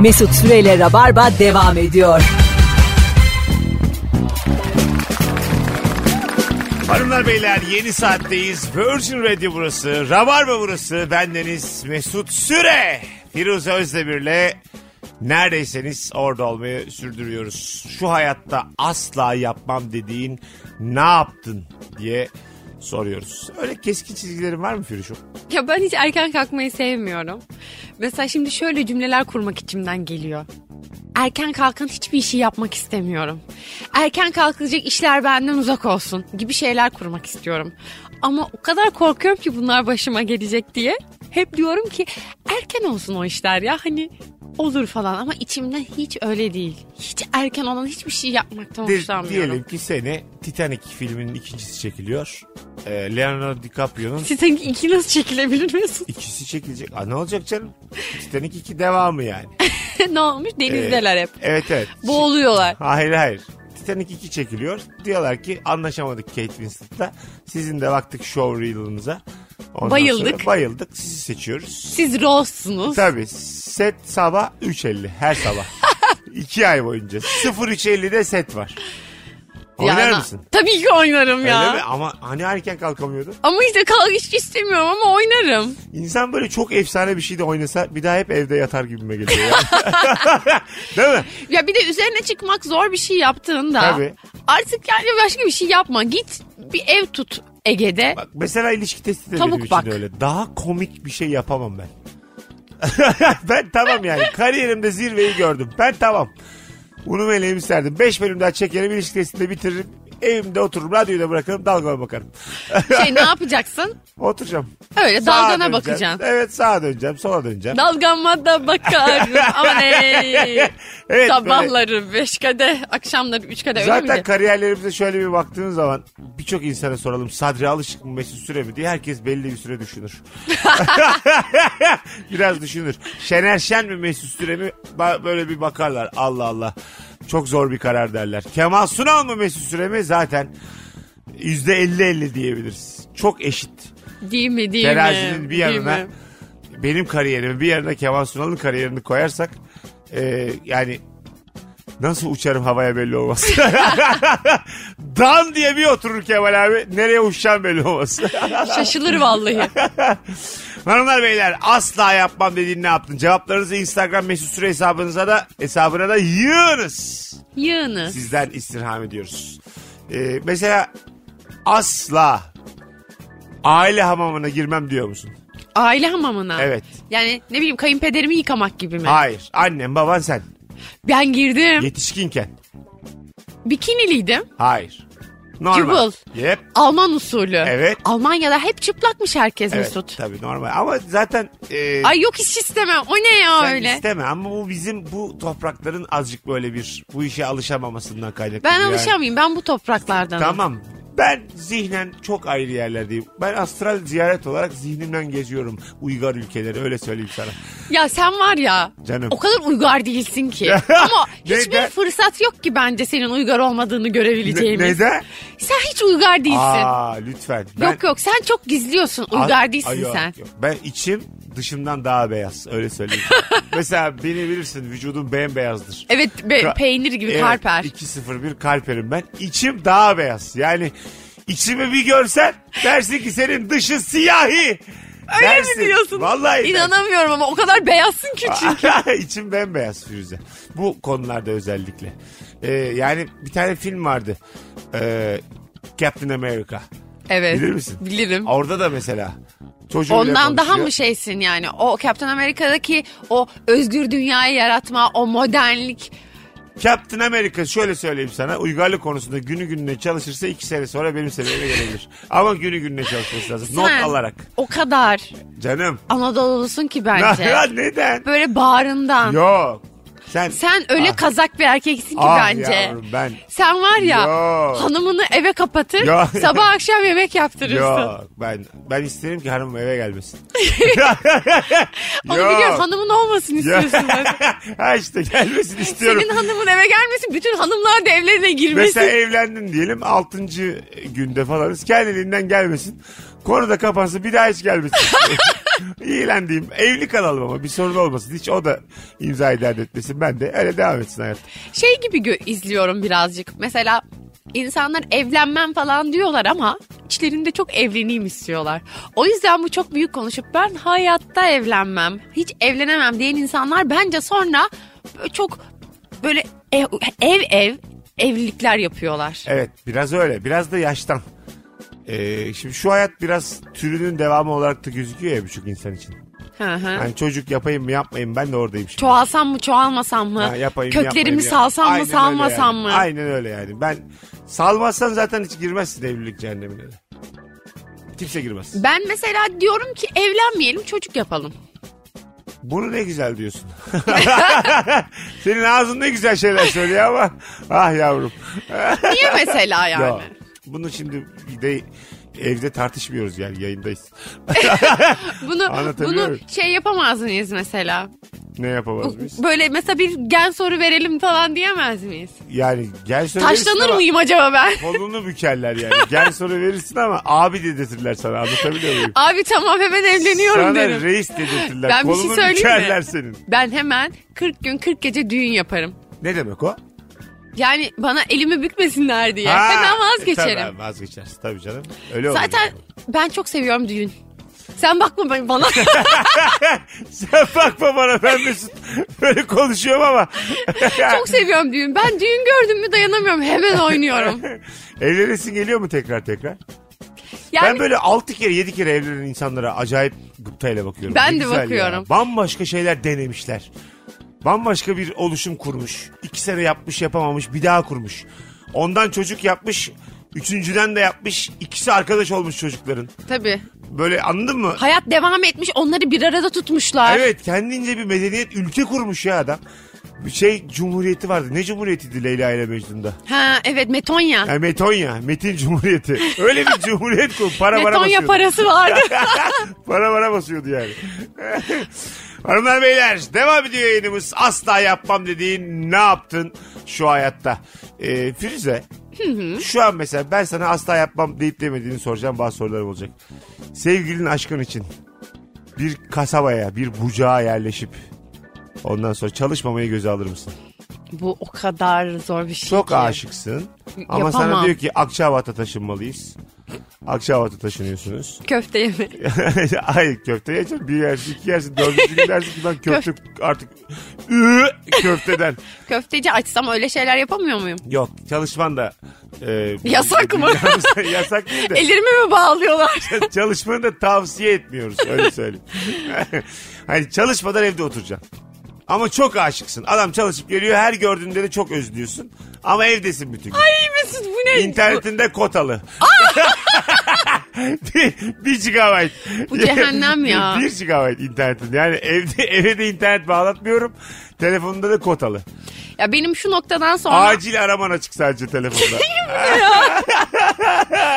Mesut Süreyle Rabarba devam ediyor. Hanımlar beyler yeni saatteyiz. Virgin Radio burası. Rabarba burası. Bendeniz Mesut Süre. Firuze Özdemir'le neredeyseniz orada olmayı sürdürüyoruz. Şu hayatta asla yapmam dediğin ne yaptın diye soruyoruz. Öyle keskin çizgilerin var mı Firuş'um? Ya ben hiç erken kalkmayı sevmiyorum. Mesela şimdi şöyle cümleler kurmak içimden geliyor. Erken kalkan hiçbir işi yapmak istemiyorum. Erken kalkılacak işler benden uzak olsun gibi şeyler kurmak istiyorum. Ama o kadar korkuyorum ki bunlar başıma gelecek diye. Hep diyorum ki erken olsun o işler ya hani olur falan ama içimden hiç öyle değil. Hiç erken olan hiçbir şey yapmaktan De- hoşlanmıyorum. diyelim ki seni Titanic filminin ikincisi çekiliyor. Ee, Leonardo DiCaprio'nun Titanic 2 nasıl çekilebilir Mesut? ikisi çekilecek. Aa, ne olacak canım? Titanic 2 devamı yani. ne olmuş? Denizdeler hep. Evet evet. Boğuluyorlar. Hayır hayır. Titanic 2 çekiliyor. Diyorlar ki anlaşamadık Kate Winslet'la. Sizin de baktık show reel'ınıza. Ondan Bayıldık. sonra bayıldık. Sizi seçiyoruz. Siz Rose'sunuz. Tabii. Set sabah 3.50 her sabah. 2 ay boyunca. 03.50'de set var. Oynar Yani- mısın? Tabii ki oynarım ya. Öyle mi? Ama hani erken kalkamıyordun? Ama işte kalk hiç istemiyorum ama oynarım. İnsan böyle çok efsane bir şey de oynasa bir daha hep evde yatar gibime geliyor. Yani. Değil mi? Ya bir de üzerine çıkmak zor bir şey yaptığında Tabii. artık yani başka bir şey yapma. Git bir ev tut Ege'de. Bak mesela ilişki testi de Tavuk benim için bak. öyle. Daha komik bir şey yapamam ben. ben tamam yani. Kariyerimde zirveyi gördüm. Ben tamam. Bunu meleğimi serdim. Beş bölüm daha çekerim. ilişki testini de bitiririm. Evimde otururum. Radyoyu da bırakırım. Dalgama bakarım. Şey ne yapacaksın? Oturacağım. Öyle Sağa dalgana döneceğim. bakacaksın. Evet sağa döneceğim. Sola döneceğim. Dalgama da bakarım. Ama ne? Evet, Sabahları beş kadeh, akşamları üç kadeh öyle Zaten miydi? kariyerlerimize şöyle bir baktığınız zaman birçok insana soralım Sadri Alışık mı Mesut Süre mi diye herkes belli bir süre düşünür. Biraz düşünür. Şener Şen mi Mesut Süre mi Ba- böyle bir bakarlar Allah Allah. Çok zor bir karar derler. Kemal Sunal mı Mesut Süre mi zaten %50-50 diyebiliriz. Çok eşit. Değil mi değil Terazinin mi? bir Değil yanına mi? benim kariyerimi bir yanına Kemal Sunal'ın kariyerini koyarsak e, yani nasıl uçarım havaya belli olmaz. Dan diye bir oturur Kemal abi. Nereye uçacağım belli olmaz. Şaşılır vallahi. Hanımlar beyler asla yapmam dediğin ne yaptın? Cevaplarınızı Instagram mesut süre hesabınıza da hesabına da yığınız. Yığınız. Sizden istirham ediyoruz. E, mesela asla aile hamamına girmem diyor musun? Aile hamamına. Evet. Yani ne bileyim kayınpederimi yıkamak gibi mi? Hayır. Annem baban sen. Ben girdim. Yetişkinken. Bikiniliydim. Hayır. Normal. Yep. Alman usulü. Evet. Almanya'da hep çıplakmış herkes Evet, Mesut. tabii normal. Ama zaten e, Ay yok hiç istemem. O ne ya sen öyle? isteme ama bu bizim bu toprakların azıcık böyle bir bu işe alışamamasından kaynaklı. Ben yani. alışamayayım. Ben bu topraklardanım. Tamam. Ben zihnen çok ayrı yerlerdeyim. Ben astral ziyaret olarak zihnimden geziyorum Uygar ülkeleri öyle söyleyeyim sana. Ya sen var ya. Canım. O kadar uygar değilsin ki. Ama hiçbir Neden? fırsat yok ki bence senin uygar olmadığını Ne- görebileceğimiz. neden? Sen hiç uygar değilsin. Aa lütfen. Ben- Yok yok sen çok gizliyorsun. Uygar Ay- değilsin ay yok, sen. yok. Ben içim dışımdan daha beyaz öyle söyleyeyim. Mesela beni bilirsin vücudum bembeyazdır. Evet be- Ka- peynir gibi Evet, karper. 2-0-1 kalperim ben. İçim daha beyaz. Yani içimi bir görsen dersin ki senin dışı siyahi. Öyle dersin. mi diyorsun? Vallahi. İnanamıyorum ama o kadar beyazsın ki çünkü. İçim bembeyaz Firuze. Bu konularda özellikle. Ee, yani bir tane film vardı. Ee, Captain America. Evet. Bilir misin? Bilirim. Orada da mesela çocuğuyla Ondan daha mı şeysin yani? O Captain Amerika'daki o özgür dünyayı yaratma, o modernlik. Captain America şöyle söyleyeyim sana uygarlık konusunda günü gününe çalışırsa iki sene sonra benim seviyeme gelebilir. Ama günü gününe çalışması lazım. Not Sen alarak. O kadar Canım. Anadolu'lusun ki bence. Neden? Böyle bağrından. Yok. Sen Sen öyle Ah. kazak bir erkeksin ki Ah bence. yavrum ben. Sen var ya Yok. hanımını eve kapatır Yok. sabah akşam yemek yaptırırsın. Yok ben ben isterim ki hanımım eve gelmesin. Onu Yok. biliyorum hanımın olmasın istiyorsun ha işte gelmesin istiyorum. Senin hanımın eve gelmesin bütün hanımlar da evlerine girmesin. Mesela evlendin diyelim 6. günde falanız kendiliğinden gelmesin. Konu da kapansın bir daha hiç gelmesin. Diyeyim. Evli kalalım ama bir sorun olmasın. Hiç o da imzayı dert etmesin. Ben de öyle devam etsin hayat. Şey gibi gö- izliyorum birazcık. Mesela insanlar evlenmem falan diyorlar ama içlerinde çok evleneyim istiyorlar. O yüzden bu çok büyük konuşup ben hayatta evlenmem, hiç evlenemem diyen insanlar bence sonra çok böyle ev ev, ev evlilikler yapıyorlar. Evet biraz öyle. Biraz da yaştan. Ee, şimdi şu hayat biraz türünün devamı olarak da gözüküyor ya birçok insan için. Hı hı. Yani çocuk yapayım mı yapmayayım ben de oradayım şimdi. Çoğalsam mı çoğalmasam mı? Ha, yapayım, Köklerimi yapmayayım salsam mı Aynen öyle salmasam yani. mı? Aynen öyle yani. Ben salmazsan zaten hiç girmezsin evlilik cehennemine de. Kimse girmez. Ben mesela diyorum ki evlenmeyelim çocuk yapalım. Bunu ne güzel diyorsun. Senin ağzın ne güzel şeyler söylüyor ama ah yavrum. Niye mesela yani? Ya, bunu şimdi de evde tartışmıyoruz yani yayındayız. Bunu bunu şey yapamaz mıyız mesela? Ne yapamaz mıyız? Böyle mesela bir gen soru verelim falan diyemez miyiz? Yani gel soru Taşlanır mıyım acaba ben? Kolunu bükerler yani. Gel soru verirsin ama abi dedirtirler sana anlatabiliyor muyum? Abi tamam hemen evleniyorum Sana derim. reis dedirtirler. Ben bir şey Kolunu söyleyeyim mi? bükerler senin. Ben hemen 40 gün 40 gece düğün yaparım. Ne demek o? Yani bana elimi bükmesinler diye. Ha, hemen e, vazgeçerim. Tabii vazgeçersin tabii canım. Öyle olur. Zaten ben çok seviyorum düğün. Sen bakma bana. Sen bakma bana ben Mesut böyle konuşuyorum ama. çok seviyorum düğün. Ben düğün gördüm mü dayanamıyorum. Hemen oynuyorum. Evlenesin geliyor mu tekrar tekrar? Yani Ben böyle 6 kere 7 kere evlenen insanlara acayip gıptayla bakıyorum. Ben Ne de güzel ya. bakıyorum. Bambaşka şeyler denemişler. Bambaşka bir oluşum kurmuş. 2 sene yapmış yapamamış bir daha kurmuş. Ondan çocuk yapmış. Üçüncüden de yapmış. İkisi arkadaş olmuş çocukların. tabii. Böyle anladın mı? Hayat devam etmiş. Onları bir arada tutmuşlar. Evet kendince bir medeniyet ülke kurmuş ya adam. Bir şey cumhuriyeti vardı. Ne cumhuriyetiydi Leyla ile Mecnun'da? Ha evet Metonya. Yani Metonya, Metin Cumhuriyeti. Öyle bir cumhuriyet kur. Para para Metonya basıyordu. parası vardı. para para basıyordu yani. Hanımlar beyler devam ediyor yayınımız. Asla yapmam dediğin ne yaptın şu hayatta? Ee, Firuze şu an mesela ben sana asla yapmam deyip demediğini soracağım bazı sorularım olacak. Sevgilinin aşkın için bir kasabaya bir bucağa yerleşip ondan sonra çalışmamayı göze alır mısın? Bu o kadar zor bir şey Çok ki. aşıksın ama sana Yapamam. diyor ki Akçabat'a taşınmalıyız. Akçabat'a taşınıyorsunuz. Köfte yeme. Hayır köfte yiyeceğim. Bir yersin iki yersin dördüncü gün dersin ki ben köfte artık köfteden. Köfteci açsam öyle şeyler yapamıyor muyum? Yok çalışman da. e, Yasak mı? Yasak değil de. Ellerimi mi bağlıyorlar? Çalışmanı da tavsiye etmiyoruz öyle söyleyeyim. hani çalışmadan evde oturacaksın. Ama çok aşıksın. Adam çalışıp geliyor her gördüğünde de çok özlüyorsun. Ama evdesin bütün gün. Ay Mesut bu ne? İnternetinde kotalı. bir, bir gigabyte. Bu cehennem ya. Bir, gigabyte internetin. Yani evde eve de internet bağlatmıyorum. Telefonunda da kotalı. Ya benim şu noktadan sonra Acil araman açık sadece telefonda.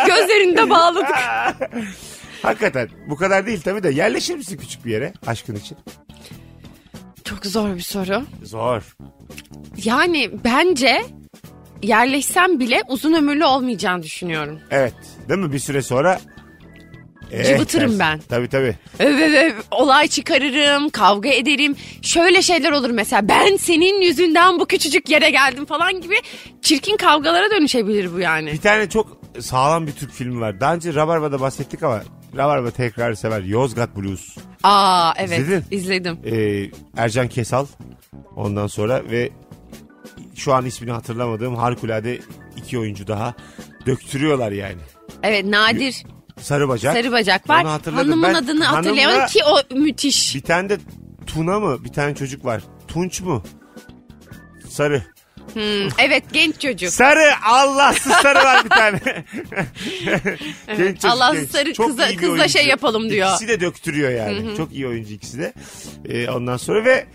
gözlerinde bağladık. Hakikaten bu kadar değil tabii de yerleşir misin küçük bir yere aşkın için? Çok zor bir soru. Zor. Yani bence yerleşsem bile uzun ömürlü olmayacağını düşünüyorum. Evet. Değil mi? Bir süre sonra eh Cıvıtırım ben. Tabii tabii. Evet, evet, olay çıkarırım, kavga ederim. Şöyle şeyler olur mesela ben senin yüzünden bu küçücük yere geldim falan gibi çirkin kavgalara dönüşebilir bu yani. Bir tane çok sağlam bir Türk filmi var. Daha önce Rabarba'da bahsettik ama Rabarba tekrar sever. Yozgat Blues. Aa evet İzledin? izledim. Ee, Ercan Kesal ondan sonra ve şu an ismini hatırlamadığım harikulade iki oyuncu daha döktürüyorlar yani. Evet Nadir Sarı bacak. Sarı Bacak var. Onu hatırladım. Hanımın Ben adını hanımla- hatırlayamadım ki o müthiş. Bir tane de Tuna mı? Bir tane çocuk var. Tunç mu? Sarı. Hmm, evet genç çocuk. Sarı Allahsız sarı var bir tane. Genç çocuk, Allahsız genç. sarı Çok kıza- kızla oyuncu. şey yapalım diyor. İkisi de döktürüyor yani. Çok iyi oyuncu ikisi de. Ee, ondan sonra ve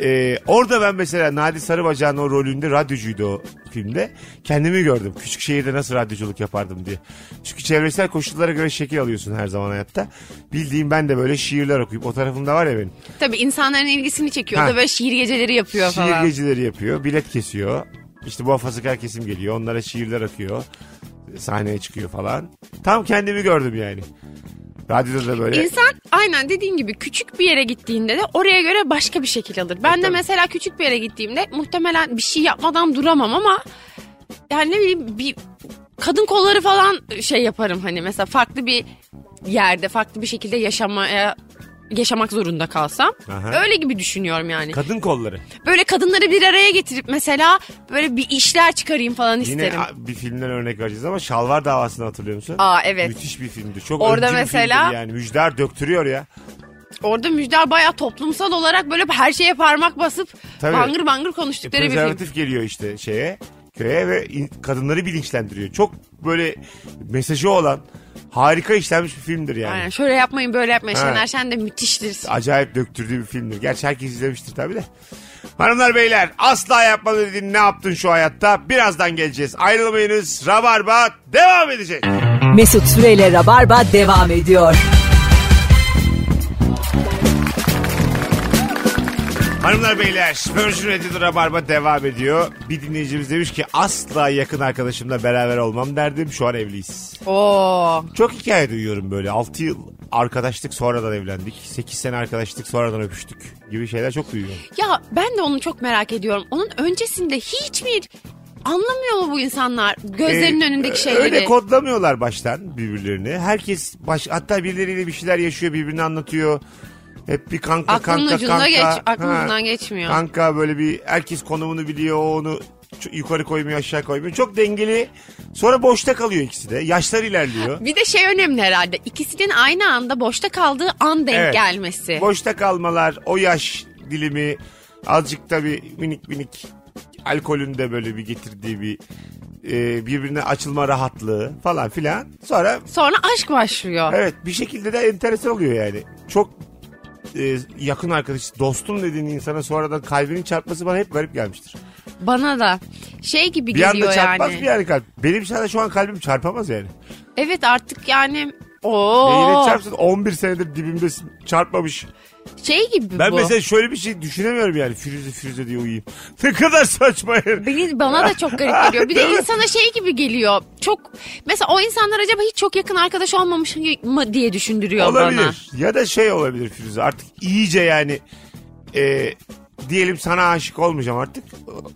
e, orada ben mesela Nadi Sarıbacak'ın o rolünde radyocuydu o filmde. Kendimi gördüm. Küçük şehirde nasıl radyoculuk yapardım diye. Çünkü çevresel koşullara göre şekil alıyorsun her zaman hayatta. Bildiğim ben de böyle şiirler okuyup o tarafımda var ya benim. Tabii insanların ilgisini çekiyor. O Ha. da böyle şiir geceleri yapıyor Şiir falan. geceleri yapıyor. Bilet kesiyor. İşte bu hafazıkar kesim geliyor. Onlara şiirler akıyor. Sahneye çıkıyor falan. Tam kendimi gördüm yani. Radyoda da böyle. İnsan aynen dediğin gibi küçük bir yere gittiğinde de oraya göre başka bir şekil alır. Ben de mesela küçük bir yere gittiğimde muhtemelen bir şey yapmadan duramam ama yani ne bileyim bir kadın kolları falan şey yaparım hani mesela farklı bir yerde farklı bir şekilde yaşamaya yaşamak zorunda kalsam Aha. öyle gibi düşünüyorum yani. Kadın kolları. Böyle kadınları bir araya getirip mesela böyle bir işler çıkarayım falan Yine isterim. a- bir filmden örnek vereceğiz ama Şalvar davasını hatırlıyor musun? Aa evet. Müthiş bir filmdi. Çok Orada mesela- yani. Müjdar döktürüyor ya. Orada Müjder bayağı toplumsal olarak böyle her şeye parmak basıp Tabii. bangır bangır konuştukları bir film. Geliyor işte şeye köye ve kadınları bilinçlendiriyor. Çok böyle mesajı olan harika işlenmiş bir filmdir yani. Aynen şöyle yapmayın böyle yapmayın. Ha. Şener Şen de müthiştir. Acayip döktürdüğü bir filmdir. Gerçi herkes izlemiştir tabii de. Hanımlar beyler asla yapma dediğin ne yaptın şu hayatta? Birazdan geleceğiz. Ayrılmayınız. Rabarba devam edecek. Mesut Süreyle Rabarba devam ediyor. Hanımlar beyler Virgin Radio'da Rabarba devam ediyor. Bir dinleyicimiz demiş ki asla yakın arkadaşımla beraber olmam derdim. Şu an evliyiz. Oo. Çok hikaye duyuyorum böyle. 6 yıl arkadaşlık sonradan evlendik. 8 sene arkadaşlık sonradan öpüştük gibi şeyler çok duyuyorum. Ya ben de onu çok merak ediyorum. Onun öncesinde hiçbir anlamıyor mu bu insanlar gözlerinin Ee, önündeki şeyleri? Öyle kodlamıyorlar baştan birbirlerini. Herkes baş, hatta birileriyle bir şeyler yaşıyor birbirini anlatıyor. Hep bir kanka Aklının kanka ucunda kanka. geç, aklının Ha, ucundan geçmiyor. Kanka böyle bir herkes konumunu biliyor onu yukarı koymuyor aşağı koymuyor. Çok dengeli. Sonra boşta kalıyor ikisi de. Yaşlar ilerliyor. Bir de şey önemli herhalde. İkisinin aynı anda boşta kaldığı an denk Evet. gelmesi. Boşta kalmalar, o yaş dilimi azıcık tabii minik minik alkolün de böyle bir getirdiği bir e, birbirine açılma rahatlığı falan filan. Sonra Sonra aşk başlıyor. evet bir şekilde de enteresan oluyor yani. Çok e, yakın arkadaş, dostum dediğin insana sonradan kalbinin çarpması bana hep garip gelmiştir. Bana da şey gibi Bir anda geliyor çarpmaz yani. mı yani kalp? Benim sana şu an kalbim çarpamaz yani. Evet artık yani Beyine o çarpsın 11 senedir dibimdesin çarpmamış. şey gibi Ben bu. mesela şöyle bir şey düşünemiyorum yani Firuze Firuze diye uyuyayım. Ne kadar saçma yani. Beni, bana da çok garip geliyor. Bir de insana şey gibi geliyor. Çok mesela o insanlar acaba hiç çok yakın arkadaş olmamış mı diye düşündürüyor Olabilir. bana. Ya da şey olabilir Firuze artık iyice yani e, diyelim sana aşık olmayacağım artık.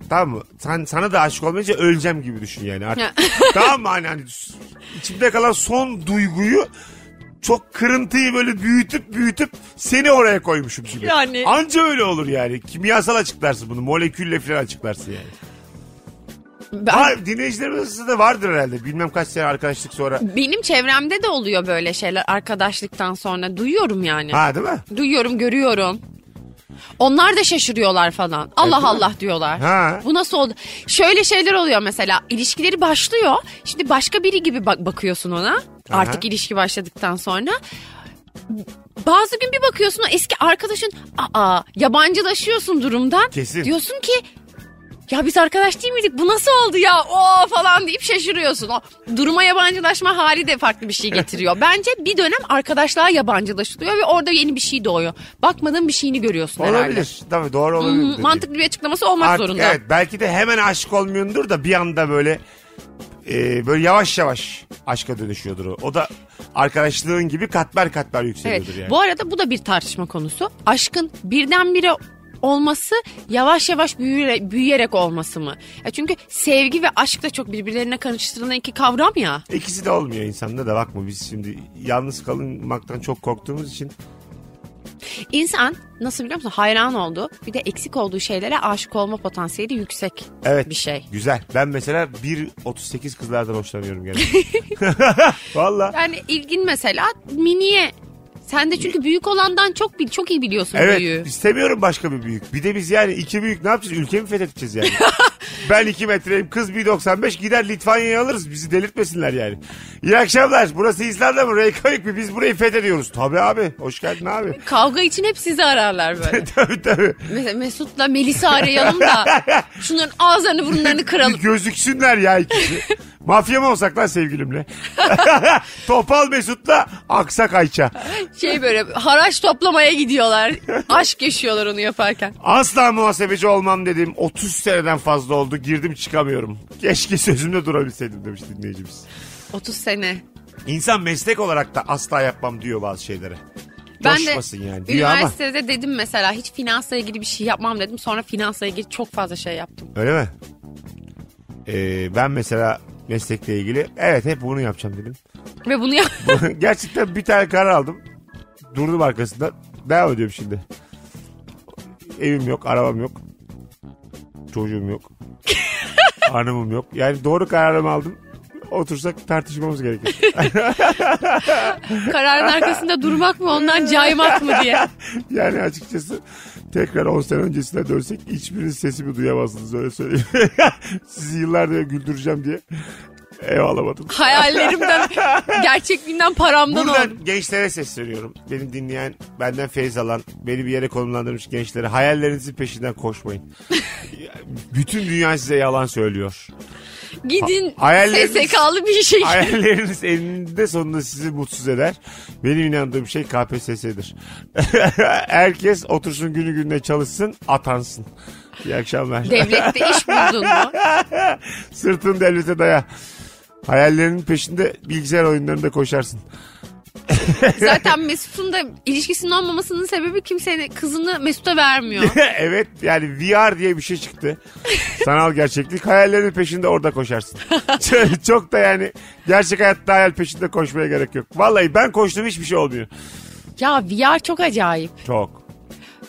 Tamam mı? Sen, sana da aşık olmayınca öleceğim gibi düşün yani artık. tamam mı? Hani, hani içimde kalan son duyguyu çok kırıntıyı böyle büyütüp büyütüp seni oraya koymuşum gibi. Yani. Anca öyle olur yani. Kimyasal açıklarsın bunu. Molekülle falan açıklarsın yani. Ben- Var, dinleyicilerimiz da vardır herhalde. Bilmem kaç sene arkadaşlık sonra. benim çevremde de oluyor böyle şeyler arkadaşlıktan sonra. Duyuyorum yani. Ha değil mi? Duyuyorum, görüyorum. Onlar da şaşırıyorlar falan. Allah Allah diyorlar. Ha. Bu nasıl oldu? Şöyle şeyler oluyor mesela. İlişkileri başlıyor. Şimdi başka biri gibi bak bakıyorsun ona. Artık ilişki başladıktan sonra. Bazı gün bir bakıyorsun o eski arkadaşın aa yabancılaşıyorsun durumdan. Kesin. Diyorsun ki ya biz arkadaş değil miydik? Bu nasıl oldu ya? O falan deyip şaşırıyorsun. O duruma yabancılaşma hali de farklı bir şey getiriyor. Bence bir dönem arkadaşlığa yabancılaşılıyor ve orada yeni bir şey doğuyor. Bakmadığın bir şeyini görüyorsun herhalde. Olabilir. Tabii doğru olabilir. Hmm, mantıklı bir açıklaması olmak Artık zorunda. evet belki de hemen aşık olmuyordur da bir anda böyle e, böyle yavaş yavaş aşka dönüşüyordur o. O da arkadaşlığın gibi katmer katmer Evet. yükseliyordur yani. Bu arada bu da bir tartışma konusu. Aşkın birdenbire olması yavaş yavaş büyüyerek, büyüyerek olması mı? Ya çünkü sevgi ve aşk da çok birbirlerine karıştırılan iki kavram ya. İkisi de olmuyor insanda da bakma biz şimdi yalnız kalınmaktan çok korktuğumuz için İnsan nasıl biliyor musun hayran olduğu bir de eksik olduğu şeylere aşık olma potansiyeli yüksek evet bir şey. güzel. Ben mesela 1.38 kızlardan hoşlanıyorum gene. Valla. Yani ilgin mesela miniye sen de çünkü büyük olandan çok bil, çok iyi biliyorsun Evet büyüğü. istemiyorum başka bir büyük. Bir de biz yani iki büyük ne yapacağız? Ülkemi fethedeceğiz yani. ben 2 metreyim kız 1.95 gider Litvanya'yı alırız. Bizi delirtmesinler yani. İyi akşamlar. Burası İzlanda mı? Reykjavik mi? Biz burayı fethediyoruz. Tabii abi. Hoş geldin abi. Kavga için hep sizi ararlar böyle. tabii tabii. Mesela Mesut'la Melis'i arayalım da şunların ağızlarını burunlarını kıralım. Gözüksünler ya ikisi. Mafya mı olsak lan sevgilimle? Topal Mesut'la Aksak Ayça. Şey böyle haraç toplamaya gidiyorlar. Aşk yaşıyorlar onu yaparken. Asla muhasebeci olmam dedim. 30 seneden fazla oldu. Girdim çıkamıyorum. Keşke sözümde durabilseydim demiş dinleyicimiz. 30 sene. İnsan meslek olarak da asla yapmam diyor bazı şeylere. Ben de Coşmasın yani diyor ama. üniversitede dedim mesela hiç finansla ilgili bir şey yapmam dedim. Sonra finansla ilgili çok fazla şey yaptım. Öyle mi? Ee, ben mesela meslekle ilgili evet hep bunu yapacağım dedim. Ve bunu yap Gerçekten bir tane karar aldım. Durdum arkasında. Devam ediyorum şimdi. Evim yok, arabam yok. Çocuğum yok. Hanımım yok. Yani doğru kararımı aldım. Otursak tartışmamız gerekir. kararın arkasında durmak mı ondan caymak mı diye. Yani açıkçası tekrar 10 sene öncesine dönsek hiçbiriniz sesimi duyamazdınız öyle söyleyeyim. Sizi yıllardır güldüreceğim diye ev alamadım. Hayallerimden, gerçekliğinden paramdan Buradan oldum. gençlere sesleniyorum. Beni dinleyen, benden feyz alan, beni bir yere konumlandırmış gençlere hayallerinizin peşinden koşmayın. Bütün dünya size yalan söylüyor. Gidin Hayalleriniz- SSK'lı bir şey. Hayalleriniz eninde sonunda sizi mutsuz eder. Benim inandığım şey KPSS'dir. Herkes otursun günü gününe çalışsın, atansın. İyi akşamlar. Devlette iş buldun mu? Sırtın devlete daya. Hayallerinin peşinde bilgisayar oyunlarında koşarsın. Zaten Mesut'un da ilişkisinin olmamasının sebebi kimsenin kızını Mesut'a vermiyor. evet yani VR diye bir şey çıktı. Sanal gerçeklik. Hayallerinin peşinde orada koşarsın. çok, çok da yani gerçek hayatta hayal peşinde koşmaya gerek yok. Vallahi ben koştum hiçbir şey olmuyor. Ya VR çok acayip. Çok.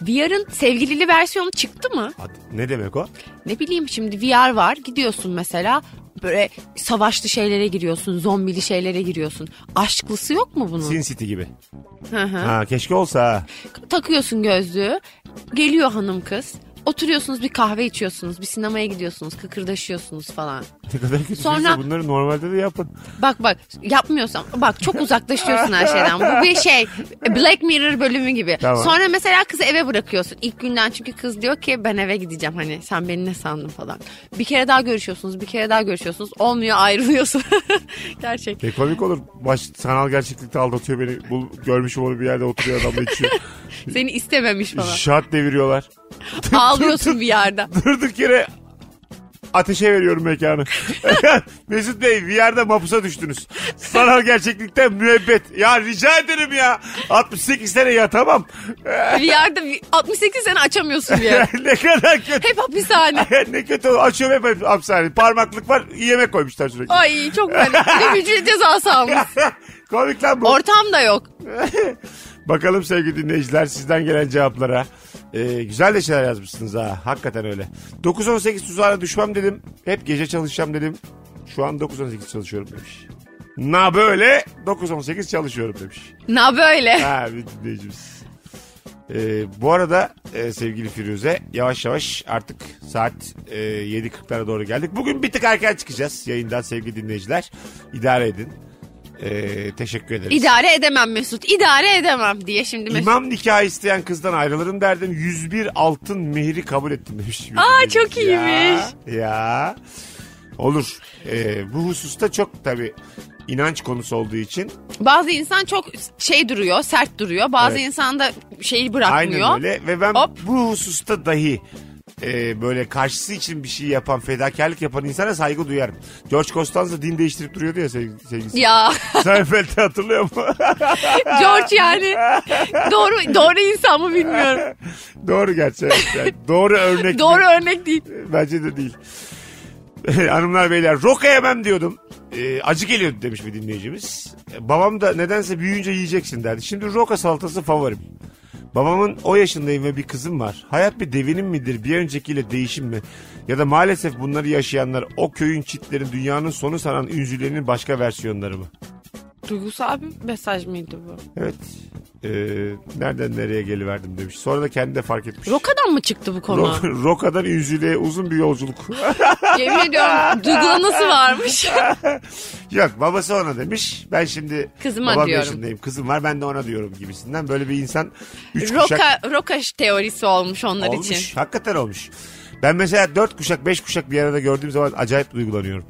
VR'ın sevgilili versiyonu çıktı mı? Hadi, ne demek o? Ne bileyim şimdi VR var gidiyorsun mesela böyle savaşlı şeylere giriyorsun zombili şeylere giriyorsun. Aşklısı yok mu bunun? Sin City gibi. Hı hı. Ha, keşke olsa. Takıyorsun gözlüğü geliyor hanım kız. Oturuyorsunuz bir kahve içiyorsunuz bir sinemaya gidiyorsunuz kıkırdaşıyorsunuz falan. Ne kadar kötü Sonra- şeyse bunları normalde de yapın. Bak bak yapmıyorsan bak çok uzaklaşıyorsun her şeyden. Bu bir şey Black Mirror bölümü gibi. Tamam. Sonra mesela kızı eve bırakıyorsun. İlk günden çünkü kız diyor ki ben eve gideceğim hani sen beni ne sandın falan. Bir kere daha görüşüyorsunuz bir kere daha görüşüyorsunuz. Olmuyor ayrılıyorsun. Gerçek. Ne komik olur. Baş, sanal gerçeklikte aldatıyor beni. Bul, görmüşüm onu bir yerde oturuyor adamla içiyor. Seni istememiş falan. Şart deviriyorlar. Ağlıyorsun bir yerde. Durduk yere ateşe veriyorum mekanı. Mesut Bey bir yerde mapusa düştünüz. Sanal gerçeklikten müebbet. Ya rica ederim ya. 68 sene yatamam. Bir yerde bir- 68 sene açamıyorsun bir yer. ne kadar kötü. Hep hapishane. ne kötü. Açıyorum hep hapishane. Parmaklık var. yemek koymuşlar sürekli. Ay çok böyle. Bir hücre cezası almış. Komik lan bu. Ortam da yok. Bakalım sevgili dinleyiciler sizden gelen cevaplara. Ee, güzel de şeyler yazmışsınız ha. Hakikaten öyle. 9-18 tuzağına düşmem dedim. Hep gece çalışacağım dedim. Şu an 9-18 çalışıyorum demiş. Na böyle 9-18 çalışıyorum demiş. Na böyle. Ha bir dinleyicimiz. Ee, bu arada e, sevgili Firuze yavaş yavaş artık saat e, 7.40'lara doğru geldik. Bugün bir tık erken çıkacağız yayından sevgili dinleyiciler. İdare edin. Ee, teşekkür ederiz. İdare edemem Mesut. İdare edemem diye şimdi Mesut. İmam nikahı isteyen kızdan ayrılırım derdim. 101 altın mehri kabul ettim demiş. Aa, çok Ya, iyiymiş. Ya. Olur. Ee, bu hususta çok tabii inanç konusu olduğu için Bazı insan çok şey duruyor, sert duruyor. Bazı Evet. insan da şeyi bırakmıyor. aynen öyle ve ben Hop. bu hususta dahi e, böyle karşısı için bir şey yapan, fedakarlık yapan insana saygı duyarım. George Costanza din değiştirip duruyordu ya sevg- sevgilisi. Ya Seinfeld'i hatırlıyor musun? George yani doğru doğru insan mı bilmiyorum. Doğru gerçi. evet. Yani doğru örnek. Doğru örnek değil. Bence de değil. Hanımlar beyler roka yemem diyordum. Ee, acı geliyordu demiş bir dinleyicimiz. Ee, babam da nedense büyüyünce yiyeceksin derdi. Şimdi roka salatası favorim. Babamın o yaşındayım ve bir kızım var. Hayat bir devinim midir bir öncekiyle değişim mi? Ya da maalesef bunları yaşayanlar o köyün çitlerin dünyanın sonu sanan ünzülerinin başka versiyonları mı? Duygusal bir mesaj mıydı bu? Evet. Ee, nereden nereye geliverdim demiş. Sonra da kendi de fark etmiş. Roka'dan mı çıktı bu konu? Ro- Roka'dan ünzülüğe uzun bir yolculuk. Yemin ediyorum duygulaması varmış. Yok babası ona demiş. Ben şimdi Kızıma babam diyorum. yaşındayım. Kızım var ben de ona diyorum gibisinden. Böyle bir insan üç kuşak Roka, roka teorisi olmuş onlar olmuş. için. Hakikaten olmuş. Ben mesela dört kuşak beş kuşak bir arada gördüğüm zaman acayip duygulanıyorum.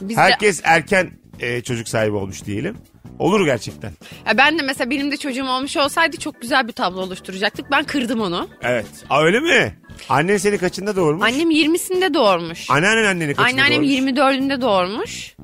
Biz de- Herkes erken e, çocuk sahibi olmuş diyelim. Olur gerçekten. Ya ben de mesela benim de çocuğum olmuş olsaydı çok güzel bir tablo oluşturacaktık. Ben kırdım onu. Evet. Aa, öyle mi? Annen seni kaçında doğurmuş? Annem 20'sinde doğurmuş. Anneannen anneni kaçında Anneannem doğurmuş? 24'ünde doğurmuş.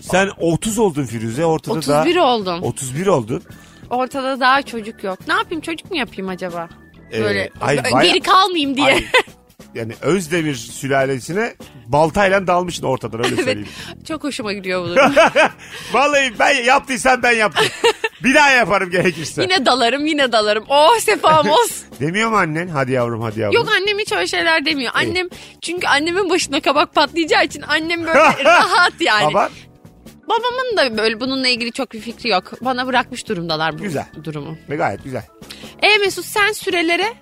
Sen 30 oldun Firuze ortada 31 daha... oldum. 31 oldun. Ortada daha çocuk yok. Ne yapayım çocuk mu yapayım acaba? Ee, Böyle ay, geri baya- kalmayayım diye. Ay, yani Özdemir sülalesine baltayla dalmışsın ortadan öyle evet. söyleyeyim. Çok hoşuma gidiyor bu durum. Vallahi ben yaptıysam ben yaptım. Bir daha yaparım gerekirse. yine dalarım yine dalarım. Oh sefamos. Demiyor mu annen? Hadi yavrum hadi yavrum. Yok annem hiç öyle şeyler demiyor. Annem çünkü annemin başına kabak patlayacağı için annem böyle rahat yani. Baba Babamın da böyle bununla ilgili çok bir fikri yok. Bana bırakmış durumdalar bu Güzel. durumu. ve gayet güzel. E Mesut sen sürelere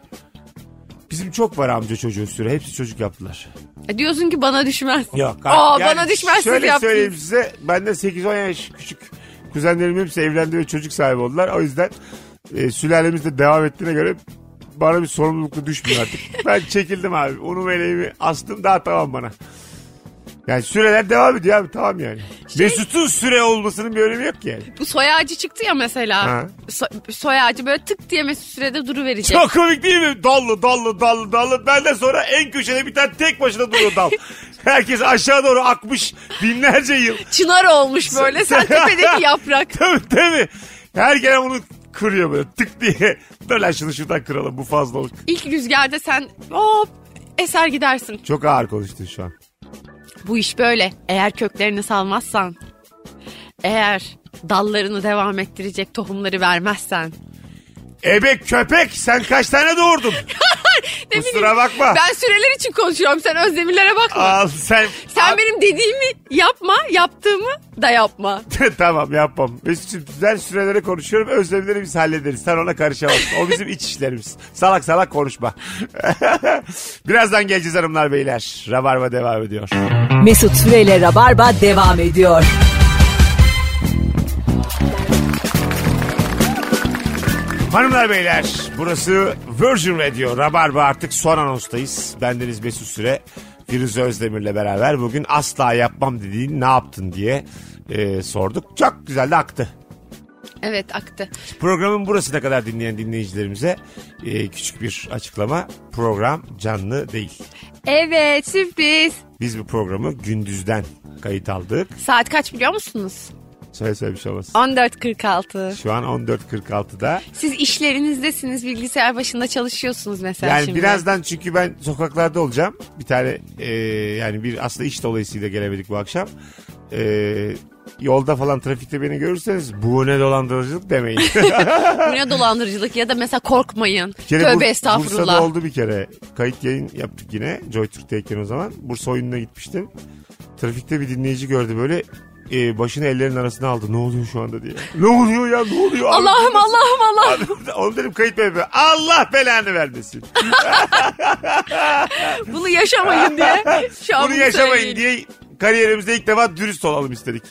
Bizim çok var amca çocuğu süre. Hepsi çocuk yaptılar. e, diyorsun ki bana düşmez. Yok. Aa, bana düşmez Şöyle söyleyeyim size. Benden 8-10 yaş küçük kuzenlerim hepsi evlendi ve çocuk sahibi oldular. O yüzden e, sülalemiz de devam ettiğine göre bana bir sorumluluk da düşmüyor artık. ben çekildim abi. Unu meleğimi astım daha tamam bana. Yani süreler devam ediyor abi tamam yani. Şey- Mesut'un süre olmasının bir önemi yok ki yani. Bu soy ağacı çıktı ya mesela. Ha. So- soy ağacı böyle tık diye Mesut sürede duru verecek. Çok komik değil mi? Dallı dallı dallı dallı. Benden sonra en köşede bir tane tek başına duruyor dal. Herkes aşağı doğru akmış binlerce yıl. Çınar olmuş böyle. Sen tepedeki yaprak. Tabii tabii. Her gelen onu kırıyor böyle tık diye. Lan şunu şuradan kıralım bu fazlalık. İlk rüzgarda sen hop eser gidersin. Çok ağır konuştun şu an. Bu iş böyle. Eğer köklerini salmazsan, eğer dallarını devam ettirecek tohumları vermezsen. Ebe köpek sen kaç tane doğurdun? Ne Kusura bileyim, bakma. Ben süreler için konuşuyorum. Sen özdemirlere bakma. Al sen. Sen Al- benim dediğimi yapma, yaptığımı da yapma. tamam yapmam. Güzel sürelere konuşuyorum. Özlemleri biz hallederiz. Sen ona karışamazsın. O bizim iç işlerimiz. Salak salak konuşma. Birazdan geleceğiz hanımlar beyler. Rabarba devam ediyor. Mesut Süreyle Rabarba devam ediyor. Hanımlar beyler burası Virgin Radio. Rabarba artık son anonstayız. Bendeniz Mesut Süre. Firuze Özdemir'le beraber bugün asla yapmam dediğin ne yaptın diye e, sorduk. Çok güzel de aktı. Evet aktı. Programın burasına kadar dinleyen dinleyicilerimize e, küçük bir açıklama. Program canlı değil. Evet sürpriz. Biz bu programı gündüzden kayıt aldık. Saat kaç biliyor musunuz? Söyle söyle bir şey olmaz. 14.46. Şu an 14.46'da. Siz işlerinizdesiniz, bilgisayar başında çalışıyorsunuz mesela Yani şimdi. birazdan çünkü ben sokaklarda olacağım. Bir tane e, yani bir aslında iş dolayısıyla gelemedik bu akşam. E, yolda falan trafikte beni görürseniz bu ne dolandırıcılık demeyin. Bu ne dolandırıcılık ya da mesela korkmayın. Bir kere Tövbe Bur- estağfurullah. Bursa'da oldu bir kere. Kayıt yayın yaptık yine. Joy Türk'teyken o zaman. Bursa oyununa gitmiştim. Trafikte bir dinleyici gördü böyle e, başını ellerin arasına aldı. Ne oluyor şu anda diye. Ne oluyor ya ne oluyor? Allah'ım Allah'ım Allah'ım. Oğlum dedim kayıt yapıyor? Allah belanı vermesin. Bunu yaşamayın diye. Şu an Bunu yaşamayın söyleyin. diye kariyerimizde ilk defa dürüst olalım istedik.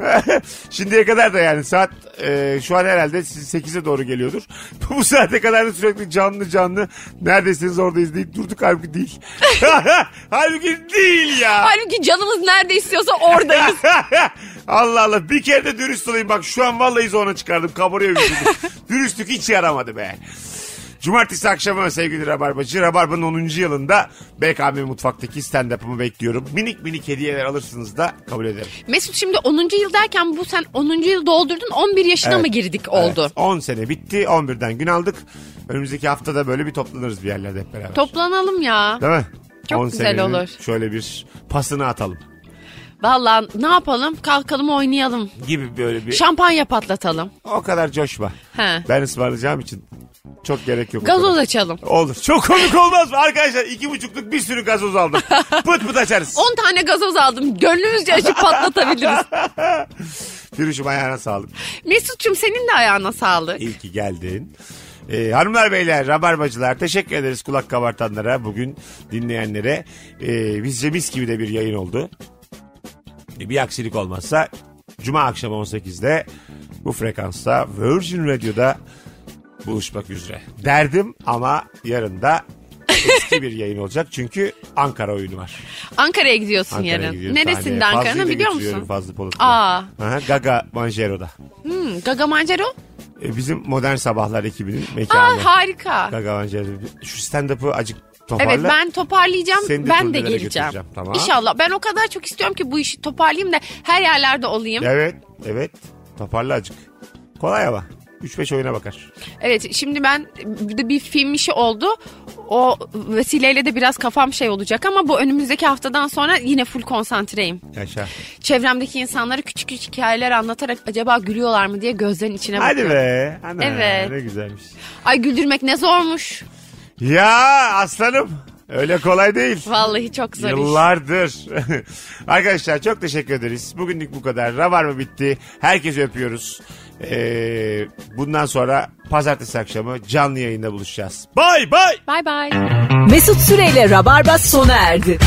Şimdiye kadar da yani saat e, şu an herhalde siz 8'e doğru geliyordur. Bu saate kadar da sürekli canlı canlı neredesiniz oradayız deyip durduk halbuki değil. halbuki değil ya. Halbuki canımız nerede istiyorsa oradayız. Allah Allah bir kere de dürüst olayım bak şu an vallahi zona çıkardım kabarıyor vücudum. Dürüstlük hiç yaramadı be. Cumartesi akşamı sevgili Rabarbacı. Rabarba'nın 10. yılında BKM Mutfak'taki stand-up'ımı bekliyorum. Minik minik hediyeler alırsınız da kabul ederim. Mesut şimdi 10. yıl derken bu sen 10. yıl doldurdun 11 yaşına Evet. mı girdik oldu? Evet, 10 sene bitti 11'den gün aldık. Önümüzdeki haftada böyle bir toplanırız bir yerlerde hep beraber. Toplanalım ya. Değil mi? Çok 10 güzel senenin olur. Şöyle bir pasını atalım Vallahi ne yapalım? Kalkalım oynayalım. gibi böyle bir... Şampanya patlatalım. O kadar coşma. He. Ben ısmarlayacağım için çok gerek yok. Gazoz açalım. Olur. Çok komik olmaz mı? Arkadaşlar iki buçukluk bir sürü gazoz aldım. pıt pıt açarız. 10 tane gazoz aldım. Gönlümüzce açıp patlatabiliriz. Firuşum ayağına sağlık. Mesut'cum senin de ayağına sağlık. İyi ki geldin. Ee, hanımlar beyler rabarbacılar teşekkür ederiz kulak kabartanlara bugün dinleyenlere ee, bizce mis gibi de bir yayın oldu Ee, bir aksilik olmazsa Cuma akşamı 18'de bu frekansta Virgin Radio'da buluşmak üzere derdim ama yarın da eski bir yayın olacak çünkü Ankara oyunu var. Ankara'ya gidiyorsun Ankara'ya yarın. gidiyorum Neresinde sahneye. Ankara'nın Fazlı'yı da biliyor götürüyorum musun? Fazlı Polat'la. Aa. Aha, Gaga Manjero'da. Hmm, Gaga Mancero? E, bizim Modern Sabahlar ekibinin Aa, mekanı. harika. Gaga Manjero. Şu stand-up'ı acık Toparla. Evet ben toparlayacağım. Seni de ben de turnelere geleceğim. götüreceğim, tamam. İnşallah. Ben o kadar çok istiyorum ki bu işi toparlayayım da her yerlerde olayım. Evet, evet. Toparla acık. Kolay ama. 3-5 oyuna bakar. Evet şimdi ben bir de bir film işi oldu. O vesileyle de biraz kafam şey olacak ama bu önümüzdeki haftadan sonra yine full konsantreyim. Yaşa. Çevremdeki insanlara küçük küçük hikayeler anlatarak acaba gülüyorlar mı diye gözlerin içine Hadi bakıyorum. be. Ana, Evet. Ne güzelmiş. Ay güldürmek ne zormuş. Ya aslanım. Öyle kolay değil. Vallahi çok zor iş. Yıllardır. Arkadaşlar çok teşekkür ederiz. Bugünlük bu kadar. Ravar mı bitti? Herkesi öpüyoruz. Ee, bundan sonra pazartesi akşamı canlı yayında buluşacağız. Bay bay. Bay bay. Mesut Süreyle Rabarba sona erdi.